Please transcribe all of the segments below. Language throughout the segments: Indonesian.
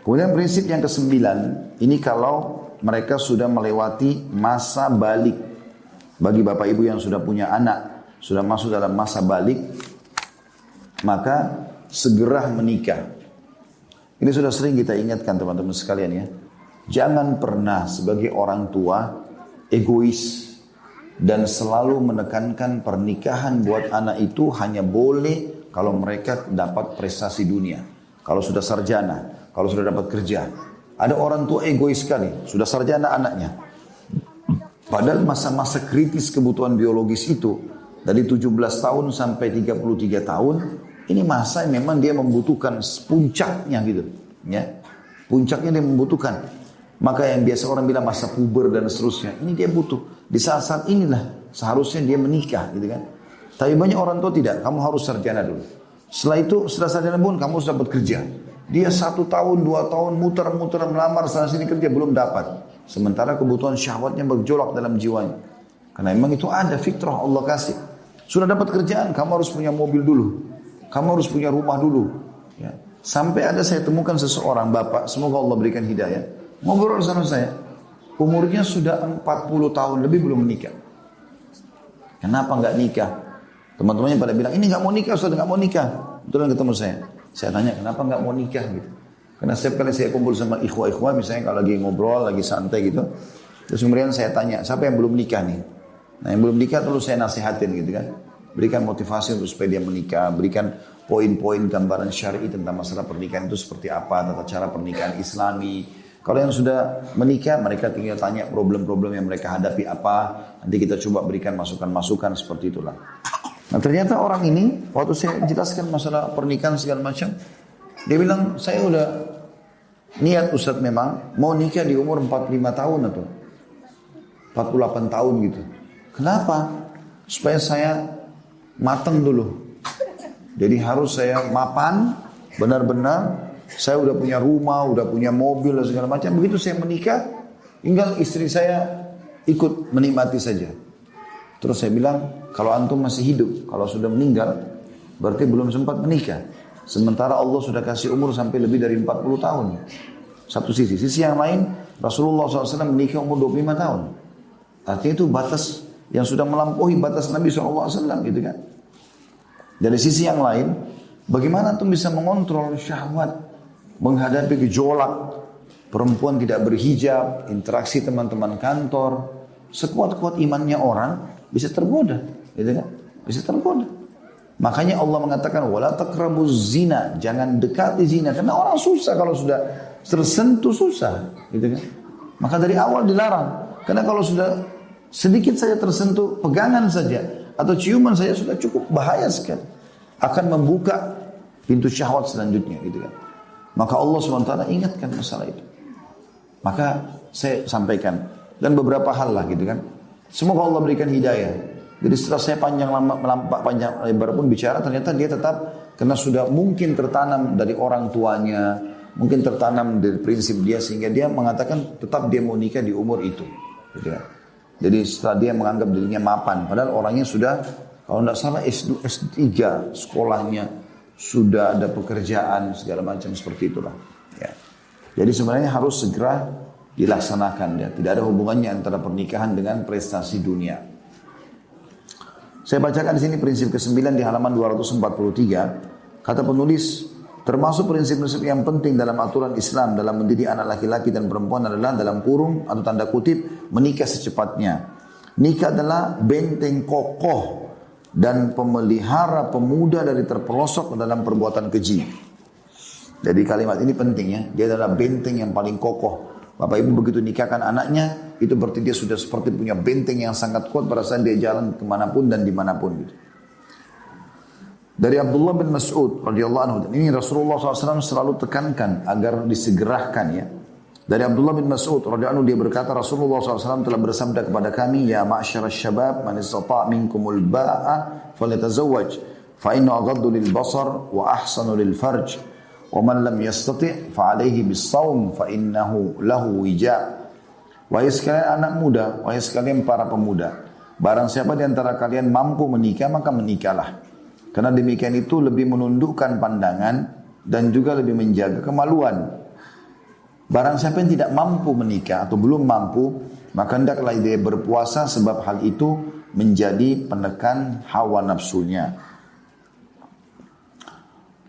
Kemudian prinsip yang kesembilan, ini kalau mereka sudah melewati masa balik. Bagi bapak ibu yang sudah punya anak, sudah masuk dalam masa balik, maka segera menikah. Ini sudah sering kita ingatkan teman-teman sekalian ya. Jangan pernah sebagai orang tua egois dan selalu menekankan pernikahan buat anak itu hanya boleh kalau mereka dapat prestasi dunia. Kalau sudah sarjana, kalau sudah dapat kerja. Ada orang tua egois sekali, sudah sarjana anaknya. Padahal masa-masa kritis kebutuhan biologis itu dari 17 tahun sampai 33 tahun ini masa yang memang dia membutuhkan puncaknya gitu, ya. Puncaknya dia membutuhkan. Maka yang biasa orang bilang masa puber dan seterusnya, ini dia butuh. Di saat-saat inilah seharusnya dia menikah gitu kan. Tapi banyak orang tua tidak, kamu harus sarjana dulu. Setelah itu, setelah sarjana pun kamu harus dapat kerja. Dia satu tahun, dua tahun muter-muter melamar sana sini kerja belum dapat. Sementara kebutuhan syahwatnya berjolak dalam jiwanya. Karena memang itu ada fitrah Allah kasih. Sudah dapat kerjaan, kamu harus punya mobil dulu. Kamu harus punya rumah dulu. Ya. Sampai ada saya temukan seseorang bapak, semoga Allah berikan hidayah. Ngobrol sama saya. Umurnya sudah 40 tahun lebih belum menikah. Kenapa nggak nikah? Teman-temannya pada bilang, ini nggak mau nikah, sudah nggak mau nikah. Betul ketemu saya. Saya tanya, kenapa nggak mau nikah gitu? Karena setiap kali saya kumpul sama ikhwah-ikhwah, misalnya kalau lagi ngobrol, lagi santai gitu. Terus kemudian saya tanya, siapa yang belum nikah nih? Nah yang belum nikah terus saya nasihatin gitu kan. Berikan motivasi untuk supaya dia menikah, berikan poin-poin gambaran syari tentang masalah pernikahan itu seperti apa, tata cara pernikahan islami, kalau yang sudah menikah, mereka tinggal tanya problem-problem yang mereka hadapi apa. Nanti kita coba berikan masukan-masukan seperti itulah. Nah ternyata orang ini, waktu saya jelaskan masalah pernikahan segala macam, dia bilang, saya udah niat Ustadz memang mau nikah di umur 45 tahun atau 48 tahun gitu. Kenapa? Supaya saya mateng dulu. Jadi harus saya mapan, benar-benar saya udah punya rumah, udah punya mobil dan segala macam. Begitu saya menikah, tinggal istri saya ikut menikmati saja. Terus saya bilang, kalau antum masih hidup, kalau sudah meninggal, berarti belum sempat menikah. Sementara Allah sudah kasih umur sampai lebih dari 40 tahun. Satu sisi. Sisi yang lain, Rasulullah SAW menikah umur 25 tahun. Artinya itu batas yang sudah melampaui batas Nabi SAW gitu kan. Dari sisi yang lain, bagaimana antum bisa mengontrol syahwat menghadapi gejolak perempuan tidak berhijab, interaksi teman-teman kantor, sekuat-kuat imannya orang bisa tergoda, gitu kan? Bisa tergoda. Makanya Allah mengatakan wala zina, jangan dekati zina karena orang susah kalau sudah tersentuh susah, gitu kan? Maka dari awal dilarang. Karena kalau sudah sedikit saja tersentuh pegangan saja atau ciuman saja sudah cukup bahaya sekali. Akan membuka pintu syahwat selanjutnya gitu kan. Maka Allah SWT ingatkan masalah itu. Maka saya sampaikan. Dan beberapa hal lah gitu kan. Semoga Allah berikan hidayah. Jadi setelah saya panjang lama, melampak panjang lebar pun bicara, ternyata dia tetap karena sudah mungkin tertanam dari orang tuanya, mungkin tertanam dari prinsip dia sehingga dia mengatakan tetap dia mau nikah di umur itu. Gitu kan. Jadi setelah dia menganggap dirinya mapan, padahal orangnya sudah kalau tidak salah S2, S3 sekolahnya, sudah ada pekerjaan segala macam seperti itulah. Ya. Jadi sebenarnya harus segera dilaksanakan ya. Tidak ada hubungannya antara pernikahan dengan prestasi dunia. Saya bacakan di sini prinsip ke-9 di halaman 243. Kata penulis, termasuk prinsip-prinsip yang penting dalam aturan Islam dalam mendidik anak laki-laki dan perempuan adalah dalam kurung atau tanda kutip menikah secepatnya. Nikah adalah benteng kokoh dan pemelihara pemuda dari terpelosok dalam perbuatan keji. Jadi kalimat ini penting ya. Dia adalah benteng yang paling kokoh. Bapak ibu begitu nikahkan anaknya, itu berarti dia sudah seperti punya benteng yang sangat kuat pada saat dia jalan ke mana pun dan di mana pun gitu. Dari Abdullah bin Mas'ud radhiyallahu anhu. Ini Rasulullah SAW selalu tekankan agar disegerakan ya. Dari Abdullah bin Mas'ud radhiyallahu dia berkata Rasulullah SAW telah bersabda kepada kami ya ma'syar syabab man istata' minkumul ba'a falyatazawwaj fa inna aghaddu lil basar wa ahsanu lil farj fa alayhi bis saum fa innahu lahu wija Wahai sekalian anak muda, wahai sekalian para pemuda, barang siapa di antara kalian mampu menikah maka menikahlah. Karena demikian itu lebih menundukkan pandangan dan juga lebih menjaga kemaluan Barang siapa yang tidak mampu menikah atau belum mampu, maka hendaklah dia berpuasa sebab hal itu menjadi penekan hawa nafsunya.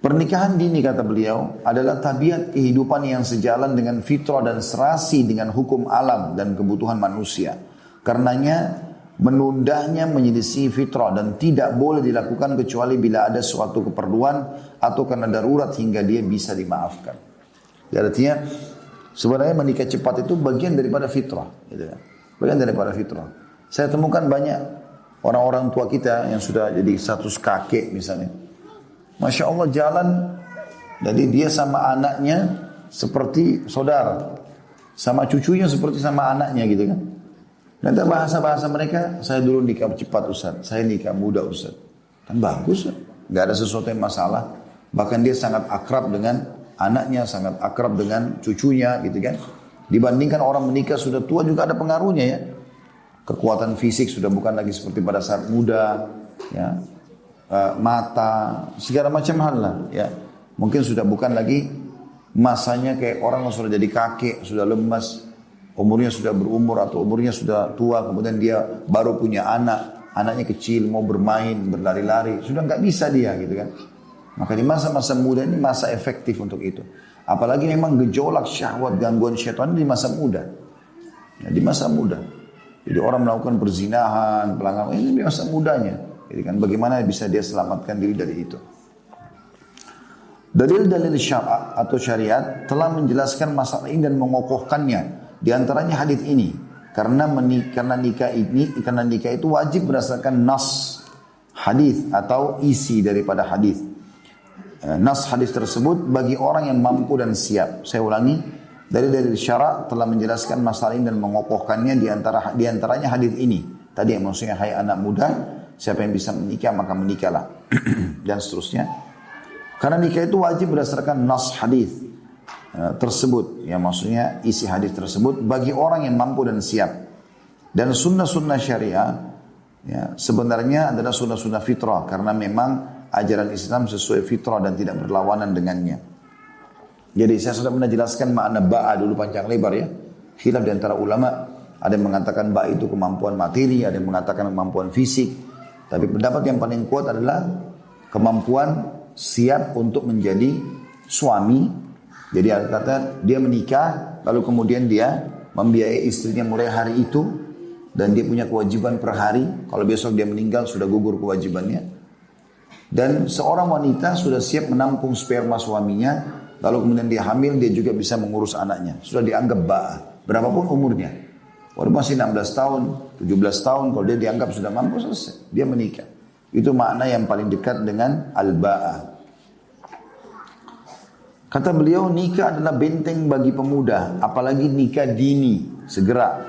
Pernikahan dini kata beliau adalah tabiat kehidupan yang sejalan dengan fitrah dan serasi dengan hukum alam dan kebutuhan manusia. Karenanya menundanya menyelisih fitrah dan tidak boleh dilakukan kecuali bila ada suatu keperluan atau karena darurat hingga dia bisa dimaafkan. Jadi artinya sebenarnya menikah cepat itu bagian daripada fitrah, gitu kan. Bagian daripada fitrah. Saya temukan banyak orang-orang tua kita yang sudah jadi status kakek misalnya Masya Allah jalan. Jadi dia sama anaknya seperti saudara. Sama cucunya seperti sama anaknya gitu kan. Nanti bahasa-bahasa mereka, saya dulu nikah cepat Ustaz, saya nikah muda Ustaz. Kan bagus, nggak ada sesuatu yang masalah. Bahkan dia sangat akrab dengan anaknya, sangat akrab dengan cucunya gitu kan. Dibandingkan orang menikah sudah tua juga ada pengaruhnya ya. Kekuatan fisik sudah bukan lagi seperti pada saat muda, ya uh, mata, segala macam hal lah. Ya, mungkin sudah bukan lagi masanya kayak orang yang sudah jadi kakek, sudah lemas, umurnya sudah berumur atau umurnya sudah tua, kemudian dia baru punya anak, anaknya kecil mau bermain, berlari-lari, sudah nggak bisa dia gitu kan. Maka di masa-masa muda ini masa efektif untuk itu. Apalagi memang gejolak syahwat gangguan syaitan di masa muda. Ya, di masa muda. Jadi orang melakukan perzinahan, pelanggaran ini di masa mudanya. Jadi kan bagaimana bisa dia selamatkan diri dari itu. Dalil-dalil syara atau syariat telah menjelaskan masalah ini dan mengokohkannya. Di antaranya hadis ini. Karena menik karena nikah ini karena nikah itu wajib berdasarkan nas hadis atau isi daripada hadis. Eh, nas hadis tersebut bagi orang yang mampu dan siap. Saya ulangi, dari dari syarat telah menjelaskan masalah ini dan mengokohkannya di antara di antaranya hadis ini. Tadi yang maksudnya hai anak muda, Siapa yang bisa menikah maka menikahlah. Dan seterusnya. Karena nikah itu wajib berdasarkan nas hadis uh, tersebut. Ya maksudnya isi hadis tersebut bagi orang yang mampu dan siap. Dan sunnah-sunnah syariah ya, sebenarnya adalah sunnah-sunnah fitrah. Karena memang ajaran Islam sesuai fitrah dan tidak berlawanan dengannya. Jadi saya sudah pernah jelaskan makna ba'a dulu panjang lebar ya. Khilaf di antara ulama. Ada yang mengatakan ba'a itu kemampuan materi, ada yang mengatakan kemampuan fisik. Tapi pendapat yang paling kuat adalah kemampuan siap untuk menjadi suami. Jadi kata dia menikah lalu kemudian dia membiayai istrinya mulai hari itu dan dia punya kewajiban per hari. Kalau besok dia meninggal sudah gugur kewajibannya. Dan seorang wanita sudah siap menampung sperma suaminya, lalu kemudian dia hamil, dia juga bisa mengurus anaknya. Sudah dianggap ba'a, berapapun umurnya. Walau masih 16 tahun, 17 tahun, kalau dia dianggap sudah mampu selesai, dia menikah. Itu makna yang paling dekat dengan al-ba'a. Kata beliau, nikah adalah benteng bagi pemuda, apalagi nikah dini, segera.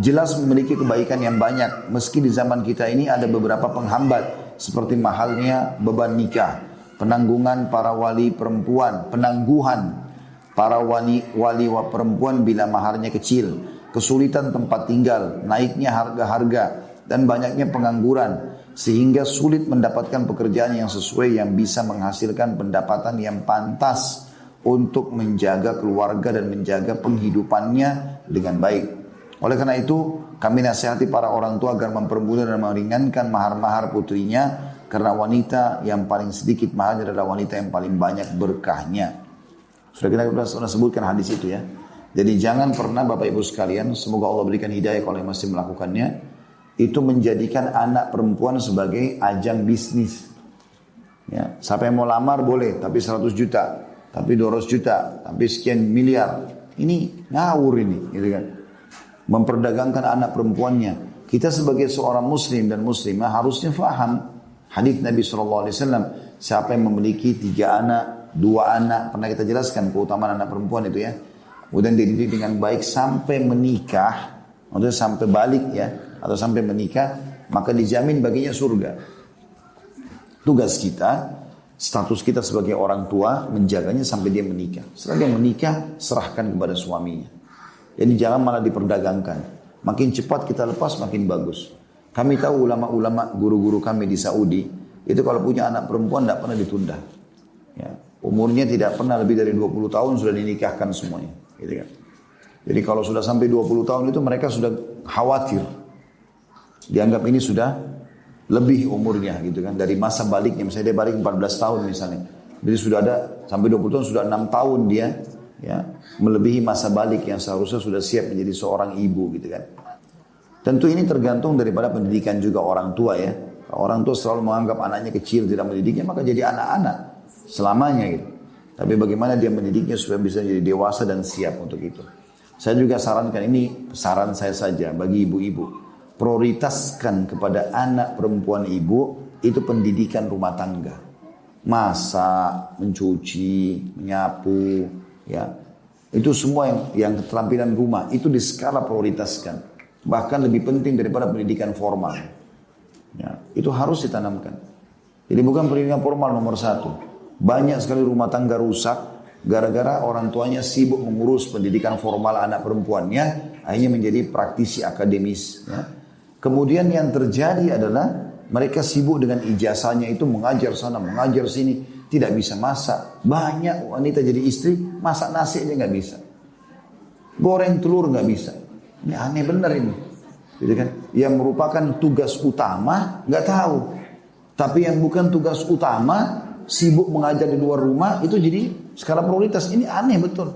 Jelas memiliki kebaikan yang banyak, meski di zaman kita ini ada beberapa penghambat, seperti mahalnya beban nikah, penanggungan para wali perempuan, penangguhan para wali wali perempuan bila maharnya kecil, kesulitan tempat tinggal, naiknya harga-harga, dan banyaknya pengangguran, sehingga sulit mendapatkan pekerjaan yang sesuai yang bisa menghasilkan pendapatan yang pantas untuk menjaga keluarga dan menjaga penghidupannya dengan baik. Oleh karena itu, kami nasihati para orang tua agar mempermudah dan meringankan mahar-mahar putrinya karena wanita yang paling sedikit maharnya adalah wanita yang paling banyak berkahnya. Sudah kita sudah sebutkan hadis itu ya. Jadi jangan pernah Bapak Ibu sekalian, semoga Allah berikan hidayah kalau yang masih melakukannya, itu menjadikan anak perempuan sebagai ajang bisnis. Ya, siapa yang mau lamar boleh, tapi 100 juta, tapi 200 juta, tapi sekian miliar. Ini ngawur ini, gitu kan. Memperdagangkan anak perempuannya. Kita sebagai seorang muslim dan muslimah harusnya faham hadis Nabi SAW. Siapa yang memiliki tiga anak, dua anak, pernah kita jelaskan keutamaan anak perempuan itu ya kemudian dididik dengan baik sampai menikah, atau sampai balik ya, atau sampai menikah, maka dijamin baginya surga. Tugas kita, status kita sebagai orang tua menjaganya sampai dia menikah. Setelah dia menikah, serahkan kepada suaminya. Jadi jangan malah diperdagangkan. Makin cepat kita lepas, makin bagus. Kami tahu ulama-ulama, guru-guru kami di Saudi, itu kalau punya anak perempuan tidak pernah ditunda. Ya, umurnya tidak pernah lebih dari 20 tahun sudah dinikahkan semuanya. Gitu kan. Jadi kalau sudah sampai 20 tahun itu mereka sudah khawatir. Dianggap ini sudah lebih umurnya gitu kan dari masa baliknya misalnya dia balik 14 tahun misalnya. Jadi sudah ada sampai 20 tahun sudah enam tahun dia ya melebihi masa balik yang seharusnya sudah siap menjadi seorang ibu gitu kan. Tentu ini tergantung daripada pendidikan juga orang tua ya. Orang tua selalu menganggap anaknya kecil tidak mendidiknya maka jadi anak-anak selamanya gitu. Tapi bagaimana dia mendidiknya supaya bisa jadi dewasa dan siap untuk itu. Saya juga sarankan ini saran saya saja bagi ibu-ibu. Prioritaskan kepada anak perempuan ibu itu pendidikan rumah tangga. Masak, mencuci, menyapu, ya. Itu semua yang yang keterampilan rumah itu di skala prioritaskan. Bahkan lebih penting daripada pendidikan formal. Ya, itu harus ditanamkan. Jadi bukan pendidikan formal nomor satu. Banyak sekali rumah tangga rusak Gara-gara orang tuanya sibuk mengurus pendidikan formal anak perempuannya, akhirnya menjadi praktisi akademis. Ya. Kemudian yang terjadi adalah mereka sibuk dengan ijazahnya itu mengajar sana, mengajar sini, tidak bisa masak. Banyak wanita jadi istri, masak nasi aja nggak bisa. Goreng telur nggak bisa. Ini aneh benar ini. Gitu kan? Yang merupakan tugas utama nggak tahu. Tapi yang bukan tugas utama sibuk mengajar di luar rumah itu jadi skala prioritas. Ini aneh betul.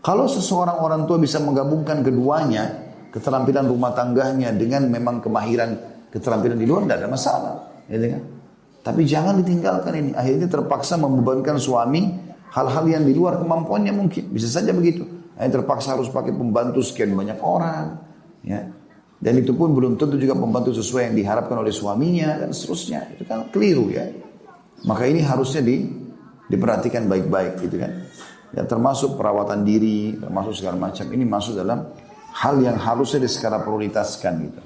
Kalau seseorang orang tua bisa menggabungkan keduanya, keterampilan rumah tangganya dengan memang kemahiran keterampilan di luar, tidak ada masalah. Gitu kan? Tapi jangan ditinggalkan ini. Akhirnya terpaksa membebankan suami hal-hal yang di luar kemampuannya mungkin. Bisa saja begitu. Akhirnya terpaksa harus pakai pembantu sekian banyak orang. Ya. Dan itu pun belum tentu juga pembantu sesuai yang diharapkan oleh suaminya dan seterusnya. Itu kan keliru ya. Maka ini harusnya di, diperhatikan baik-baik gitu kan. Ya, termasuk perawatan diri, termasuk segala macam ini masuk dalam hal yang harusnya di skala prioritaskan gitu.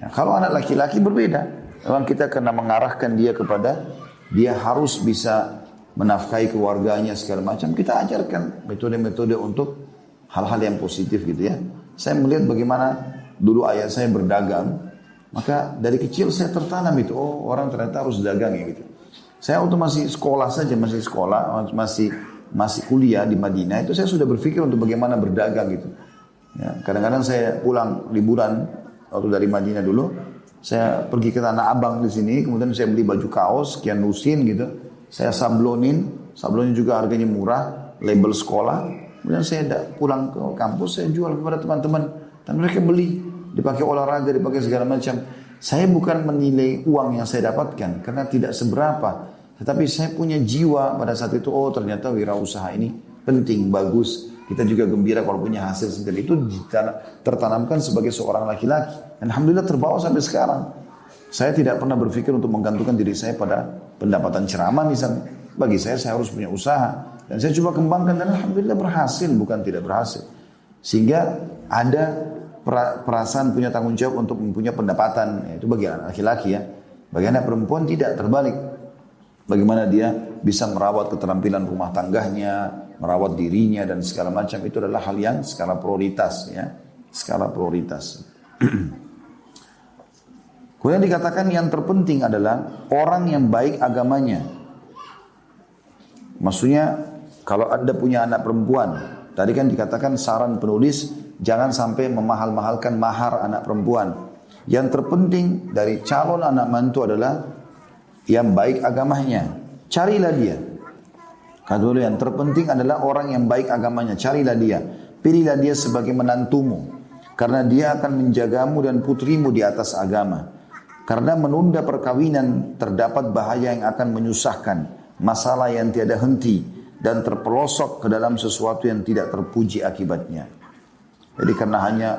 Ya, kalau anak laki-laki berbeda, memang kita kena mengarahkan dia kepada dia harus bisa menafkahi keluarganya segala macam. Kita ajarkan metode-metode untuk hal-hal yang positif gitu ya. Saya melihat bagaimana dulu ayah saya berdagang, maka dari kecil saya tertanam itu, oh orang ternyata harus dagang ya gitu. Saya waktu masih sekolah saja, masih sekolah, masih masih kuliah di Madinah itu saya sudah berpikir untuk bagaimana berdagang gitu. Ya, kadang-kadang saya pulang liburan waktu dari Madinah dulu, saya pergi ke Tanah Abang di sini, kemudian saya beli baju kaos, sekian lusin gitu. Saya sablonin, sablonin juga harganya murah, label sekolah. Kemudian saya pulang ke kampus, saya jual kepada teman-teman. Dan mereka beli, dipakai olahraga, dipakai segala macam. Saya bukan menilai uang yang saya dapatkan karena tidak seberapa. Tetapi saya punya jiwa pada saat itu, oh ternyata wirausaha ini penting, bagus. Kita juga gembira kalau punya hasil sendiri. Itu tertanamkan sebagai seorang laki-laki. Alhamdulillah terbawa sampai sekarang. Saya tidak pernah berpikir untuk menggantungkan diri saya pada pendapatan ceramah misalnya. Bagi saya, saya harus punya usaha. Dan saya coba kembangkan dan Alhamdulillah berhasil, bukan tidak berhasil. Sehingga ada perasaan punya tanggung jawab untuk mempunyai pendapatan. Itu bagi anak laki-laki ya. Bagi anak perempuan tidak terbalik. Bagaimana dia bisa merawat keterampilan rumah tangganya, merawat dirinya dan segala macam itu adalah hal yang skala prioritas ya. Skala prioritas. Kemudian dikatakan yang terpenting adalah orang yang baik agamanya. Maksudnya kalau Anda punya anak perempuan, tadi kan dikatakan saran penulis Jangan sampai memahal-mahalkan mahar anak perempuan. Yang terpenting dari calon anak mantu adalah yang baik agamanya. Carilah dia. Kata dulu yang terpenting adalah orang yang baik agamanya. Carilah dia. Pilihlah dia sebagai menantumu. Karena dia akan menjagamu dan putrimu di atas agama. Karena menunda perkawinan terdapat bahaya yang akan menyusahkan. Masalah yang tiada henti. Dan terpelosok ke dalam sesuatu yang tidak terpuji akibatnya. Jadi karena hanya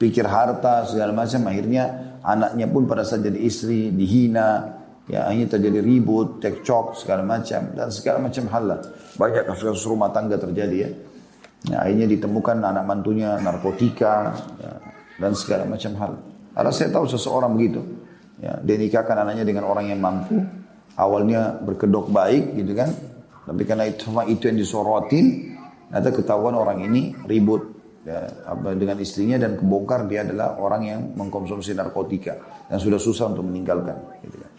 pikir harta segala macam akhirnya anaknya pun pada saat jadi istri dihina ya akhirnya terjadi ribut, cekcok segala macam dan segala macam hal lah. Banyak kasus-kasus rumah tangga terjadi ya. ya. Akhirnya ditemukan anak mantunya narkotika ya, dan segala macam hal. Karena saya tahu seseorang begitu. Ya, dia nikahkan anaknya dengan orang yang mampu. Awalnya berkedok baik gitu kan. Tapi karena itu, itu yang disorotin, nanti ketahuan orang ini ribut ya, dengan istrinya dan kebongkar dia adalah orang yang mengkonsumsi narkotika dan sudah susah untuk meninggalkan. Gitu kan.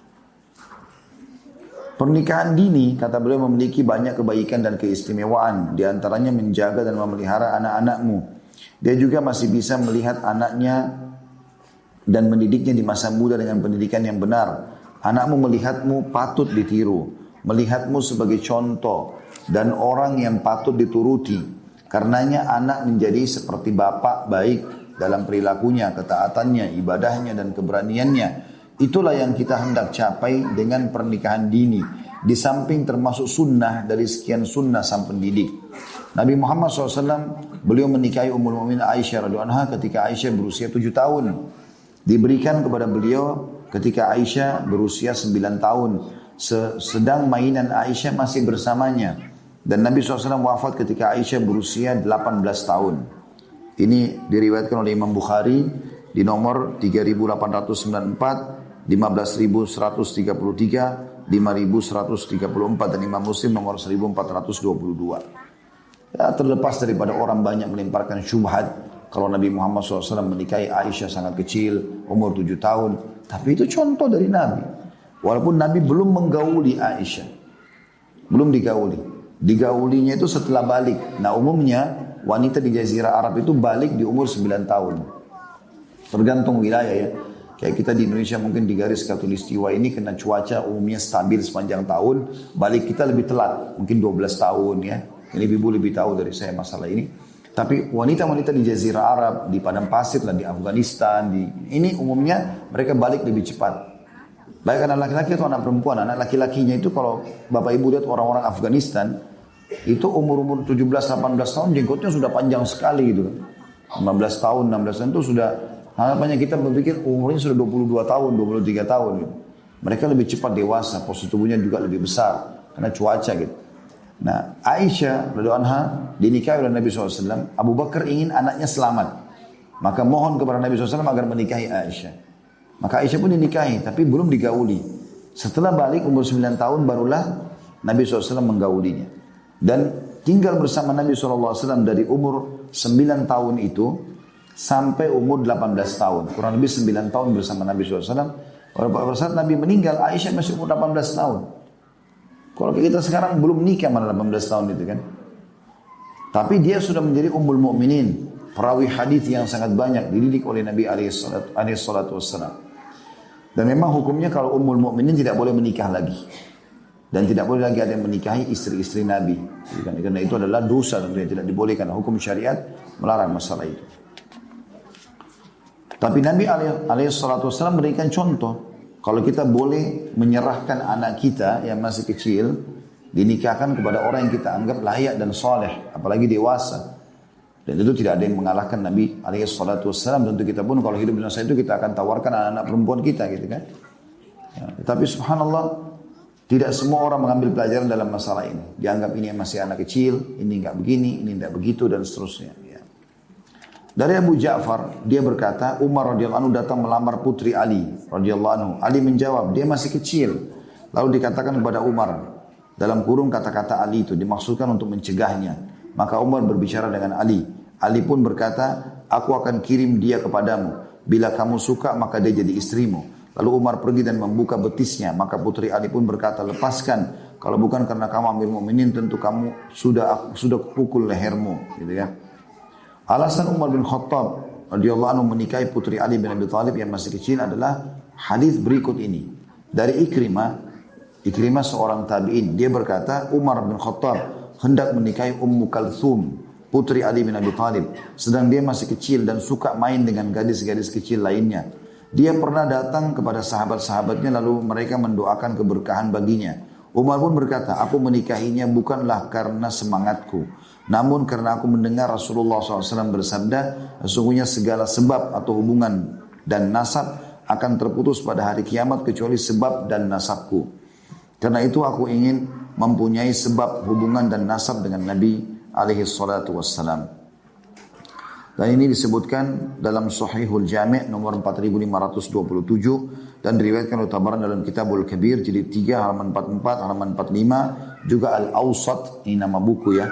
Pernikahan dini, kata beliau memiliki banyak kebaikan dan keistimewaan. Di antaranya menjaga dan memelihara anak-anakmu. Dia juga masih bisa melihat anaknya dan mendidiknya di masa muda dengan pendidikan yang benar. Anakmu melihatmu patut ditiru. Melihatmu sebagai contoh. Dan orang yang patut dituruti. Karenanya anak menjadi seperti bapak baik dalam perilakunya, ketaatannya, ibadahnya, dan keberaniannya. Itulah yang kita hendak capai dengan pernikahan dini. Di samping termasuk sunnah dari sekian sunnah sang pendidik. Nabi Muhammad SAW beliau menikahi Ummul Mu'min Aisyah radhiyallahu anha ketika Aisyah berusia 7 tahun. Diberikan kepada beliau ketika Aisyah berusia 9 tahun. Sedang mainan Aisyah masih bersamanya. Dan Nabi SAW wafat ketika Aisyah berusia 18 tahun. Ini diriwayatkan oleh Imam Bukhari di nomor 3894 15.133, 5.134 dan Imam Muslim nomor 1422. Ya, terlepas daripada orang banyak melemparkan syubhat kalau Nabi Muhammad SAW menikahi Aisyah sangat kecil, umur 7 tahun. Tapi itu contoh dari Nabi. Walaupun Nabi belum menggauli Aisyah. Belum digauli. Digaulinya itu setelah balik. Nah umumnya wanita di Jazirah Arab itu balik di umur 9 tahun. Tergantung wilayah ya. Kayak kita di Indonesia mungkin di garis katulistiwa ini kena cuaca umumnya stabil sepanjang tahun, balik kita lebih telat, mungkin 12 tahun ya. Ini ibu lebih tahu dari saya masalah ini. Tapi wanita-wanita di Jazirah Arab, di Padang Pasir, dan di Afghanistan, di ini umumnya mereka balik lebih cepat. Baik anak laki-laki atau anak perempuan. Anak laki-lakinya itu kalau Bapak Ibu lihat orang-orang Afghanistan, itu umur-umur 17-18 tahun jenggotnya sudah panjang sekali gitu 15 tahun, 16 tahun itu sudah Harapannya kita berpikir umurnya sudah 22 tahun, 23 tahun. Gitu. Mereka lebih cepat dewasa, postur tubuhnya juga lebih besar karena cuaca gitu. Nah, Aisyah radhiyallahu anha dinikahi oleh Nabi SAW. Abu Bakar ingin anaknya selamat. Maka mohon kepada Nabi SAW agar menikahi Aisyah. Maka Aisyah pun dinikahi, tapi belum digauli. Setelah balik umur 9 tahun barulah Nabi SAW menggaulinya. Dan tinggal bersama Nabi SAW dari umur 9 tahun itu sampai umur 18 tahun. Kurang lebih 9 tahun bersama Nabi SAW. Pada saat Nabi meninggal, Aisyah masih umur 18 tahun. Kalau kita sekarang belum nikah mana 18 tahun itu kan. Tapi dia sudah menjadi ummul mukminin, perawi hadis yang sangat banyak dididik oleh Nabi alaihi wassalam. Dan memang hukumnya kalau ummul mukminin tidak boleh menikah lagi. Dan tidak boleh lagi ada yang menikahi istri-istri Nabi. Karena itu adalah dosa dan tidak dibolehkan. Hukum syariat melarang masalah itu. Tapi Nabi SAW memberikan contoh. Kalau kita boleh menyerahkan anak kita yang masih kecil, dinikahkan kepada orang yang kita anggap layak dan soleh, apalagi dewasa. Dan itu tidak ada yang mengalahkan Nabi SAW. Tentu kita pun kalau hidup di masa itu kita akan tawarkan anak-anak perempuan kita gitu kan. Ya, tapi subhanallah, tidak semua orang mengambil pelajaran dalam masalah ini. Dianggap ini masih anak kecil, ini nggak begini, ini nggak begitu dan seterusnya. Dari Abu Ja'far, dia berkata, Umar radhiyallahu anhu datang melamar putri Ali radhiyallahu anhu. Ali menjawab, dia masih kecil. Lalu dikatakan kepada Umar, dalam kurung kata-kata Ali itu dimaksudkan untuk mencegahnya. Maka Umar berbicara dengan Ali. Ali pun berkata, aku akan kirim dia kepadamu. Bila kamu suka, maka dia jadi istrimu. Lalu Umar pergi dan membuka betisnya. Maka putri Ali pun berkata, lepaskan. Kalau bukan karena kamu ambil mukminin, tentu kamu sudah sudah pukul lehermu. Gitu ya. Alasan Umar bin Khattab radhiyallahu anhu menikahi putri Ali bin Abi Thalib yang masih kecil adalah hadis berikut ini. Dari Ikrimah, Ikrimah seorang tabi'in, dia berkata Umar bin Khattab hendak menikahi Ummu Kalthum, putri Ali bin Abi Thalib, sedang dia masih kecil dan suka main dengan gadis-gadis kecil lainnya. Dia pernah datang kepada sahabat-sahabatnya lalu mereka mendoakan keberkahan baginya. Umar pun berkata, aku menikahinya bukanlah karena semangatku, namun karena aku mendengar Rasulullah SAW bersabda, sesungguhnya segala sebab atau hubungan dan nasab akan terputus pada hari kiamat kecuali sebab dan nasabku. Karena itu aku ingin mempunyai sebab hubungan dan nasab dengan Nabi alaihi salatu. Dan ini disebutkan dalam Sahihul Jami' nomor 4527 dan diriwayatkan oleh Tabaran dalam Kitabul Kabir jilid 3 halaman 44 halaman 45 juga Al-Awsat ini nama buku ya.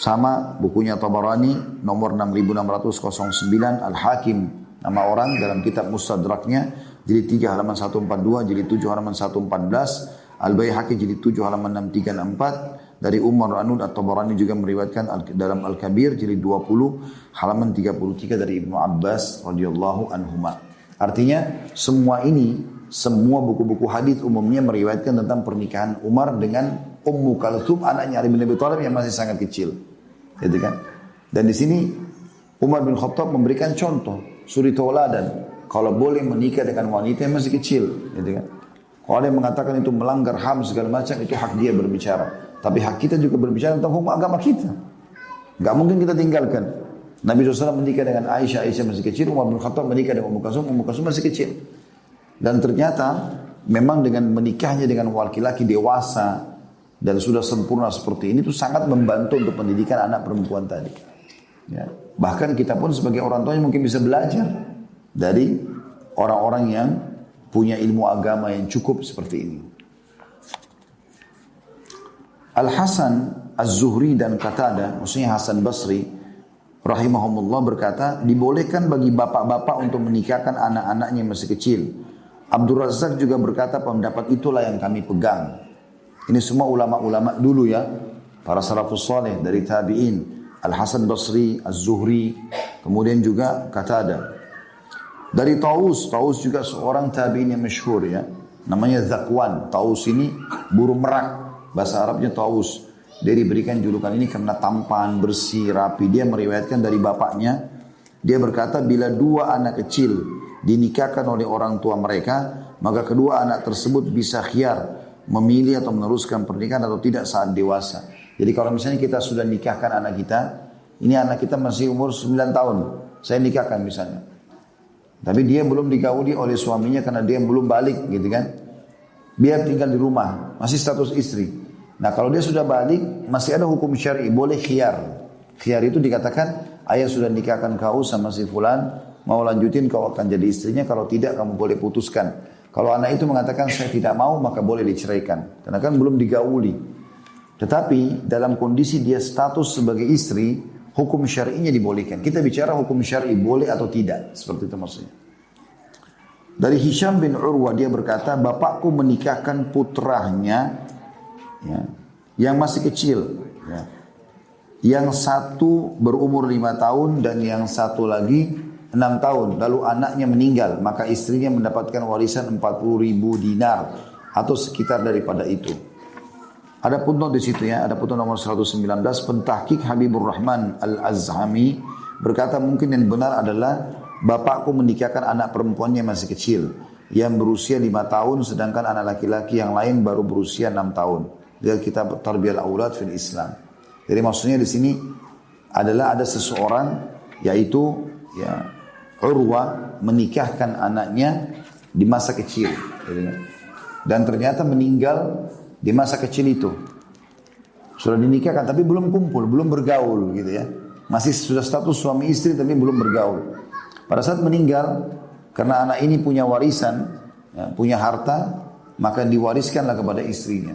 Sama bukunya Tabarani nomor 6609 Al-Hakim nama orang dalam kitab Mustadraknya jilid 3 halaman 142 jilid 7 halaman 114 Al-Baihaqi jilid 7 halaman 6364 dari Umar Anud atau Barani juga meriwayatkan dalam Al-Kabir jilid 20 halaman 33 dari Ibnu Abbas radhiyallahu anhuma. Artinya semua ini semua buku-buku hadis umumnya meriwayatkan tentang pernikahan Umar dengan Ummu Kalthum anaknya Ali bin Abi Thalib yang masih sangat kecil. Gitu kan? Dan di sini Umar bin Khattab memberikan contoh suri tauladan kalau boleh menikah dengan wanita yang masih kecil, gitu kan? Kalau ada mengatakan itu melanggar HAM segala macam itu hak dia berbicara. Tapi hak kita juga berbicara tentang hukum agama kita. Gak mungkin kita tinggalkan. Nabi SAW menikah dengan Aisyah, Aisyah masih kecil, Umar bin Khattab menikah dengan Ummu Kasum, Ummu Kasum masih kecil. Dan ternyata memang dengan menikahnya dengan laki-laki dewasa dan sudah sempurna seperti ini itu sangat membantu untuk pendidikan anak perempuan tadi. Ya. Bahkan kita pun sebagai orang tuanya mungkin bisa belajar dari orang-orang yang punya ilmu agama yang cukup seperti ini. Al-Hasan Az-Zuhri dan Qatada, maksudnya Hasan Basri, rahimahumullah berkata, dibolehkan bagi bapak-bapak untuk menikahkan anak-anaknya masih kecil Abdul Razak juga berkata pendapat itulah yang kami pegang. Ini semua ulama-ulama dulu ya. Para salafus saleh dari tabi'in. Al-Hasan Basri, Az-Zuhri, kemudian juga Qatada. Dari Taus, Taus juga seorang tabi'in yang masyhur ya. Namanya Zakwan. Taus ini burung merak. Bahasa Arabnya Taus. Dia diberikan julukan ini karena tampan, bersih, rapi. Dia meriwayatkan dari bapaknya. Dia berkata bila dua anak kecil dinikahkan oleh orang tua mereka, maka kedua anak tersebut bisa khiar memilih atau meneruskan pernikahan atau tidak saat dewasa. Jadi kalau misalnya kita sudah nikahkan anak kita, ini anak kita masih umur 9 tahun, saya nikahkan misalnya. Tapi dia belum digauli oleh suaminya karena dia belum balik gitu kan. Biar tinggal di rumah, masih status istri. Nah kalau dia sudah balik, masih ada hukum syari, boleh khiar. Khiar itu dikatakan, ayah sudah nikahkan kau sama si fulan, Mau lanjutin kau akan jadi istrinya, kalau tidak kamu boleh putuskan. Kalau anak itu mengatakan saya tidak mau maka boleh diceraikan. Karena kan belum digauli. Tetapi dalam kondisi dia status sebagai istri, hukum syar'inya dibolehkan. Kita bicara hukum syar'i boleh atau tidak. Seperti itu maksudnya. Dari Hisham bin Urwa dia berkata, bapakku menikahkan putranya ya, yang masih kecil. Ya. Yang satu berumur lima tahun dan yang satu lagi enam tahun lalu anaknya meninggal maka istrinya mendapatkan warisan 40 ribu dinar atau sekitar daripada itu. Ada pun di situ ya, ada pun nomor 119 pentahkik Habibur Rahman Al-Azhami berkata mungkin yang benar adalah bapakku menikahkan anak perempuannya masih kecil yang berusia lima tahun sedangkan anak laki-laki yang lain baru berusia enam tahun. Dia kitab Tarbiyah Aulad fil Islam. Jadi maksudnya di sini adalah ada seseorang yaitu ya Urwa menikahkan anaknya di masa kecil. Dan ternyata meninggal di masa kecil itu. Sudah dinikahkan tapi belum kumpul, belum bergaul gitu ya. Masih sudah status suami istri tapi belum bergaul. Pada saat meninggal, karena anak ini punya warisan, ya, punya harta, maka diwariskanlah kepada istrinya.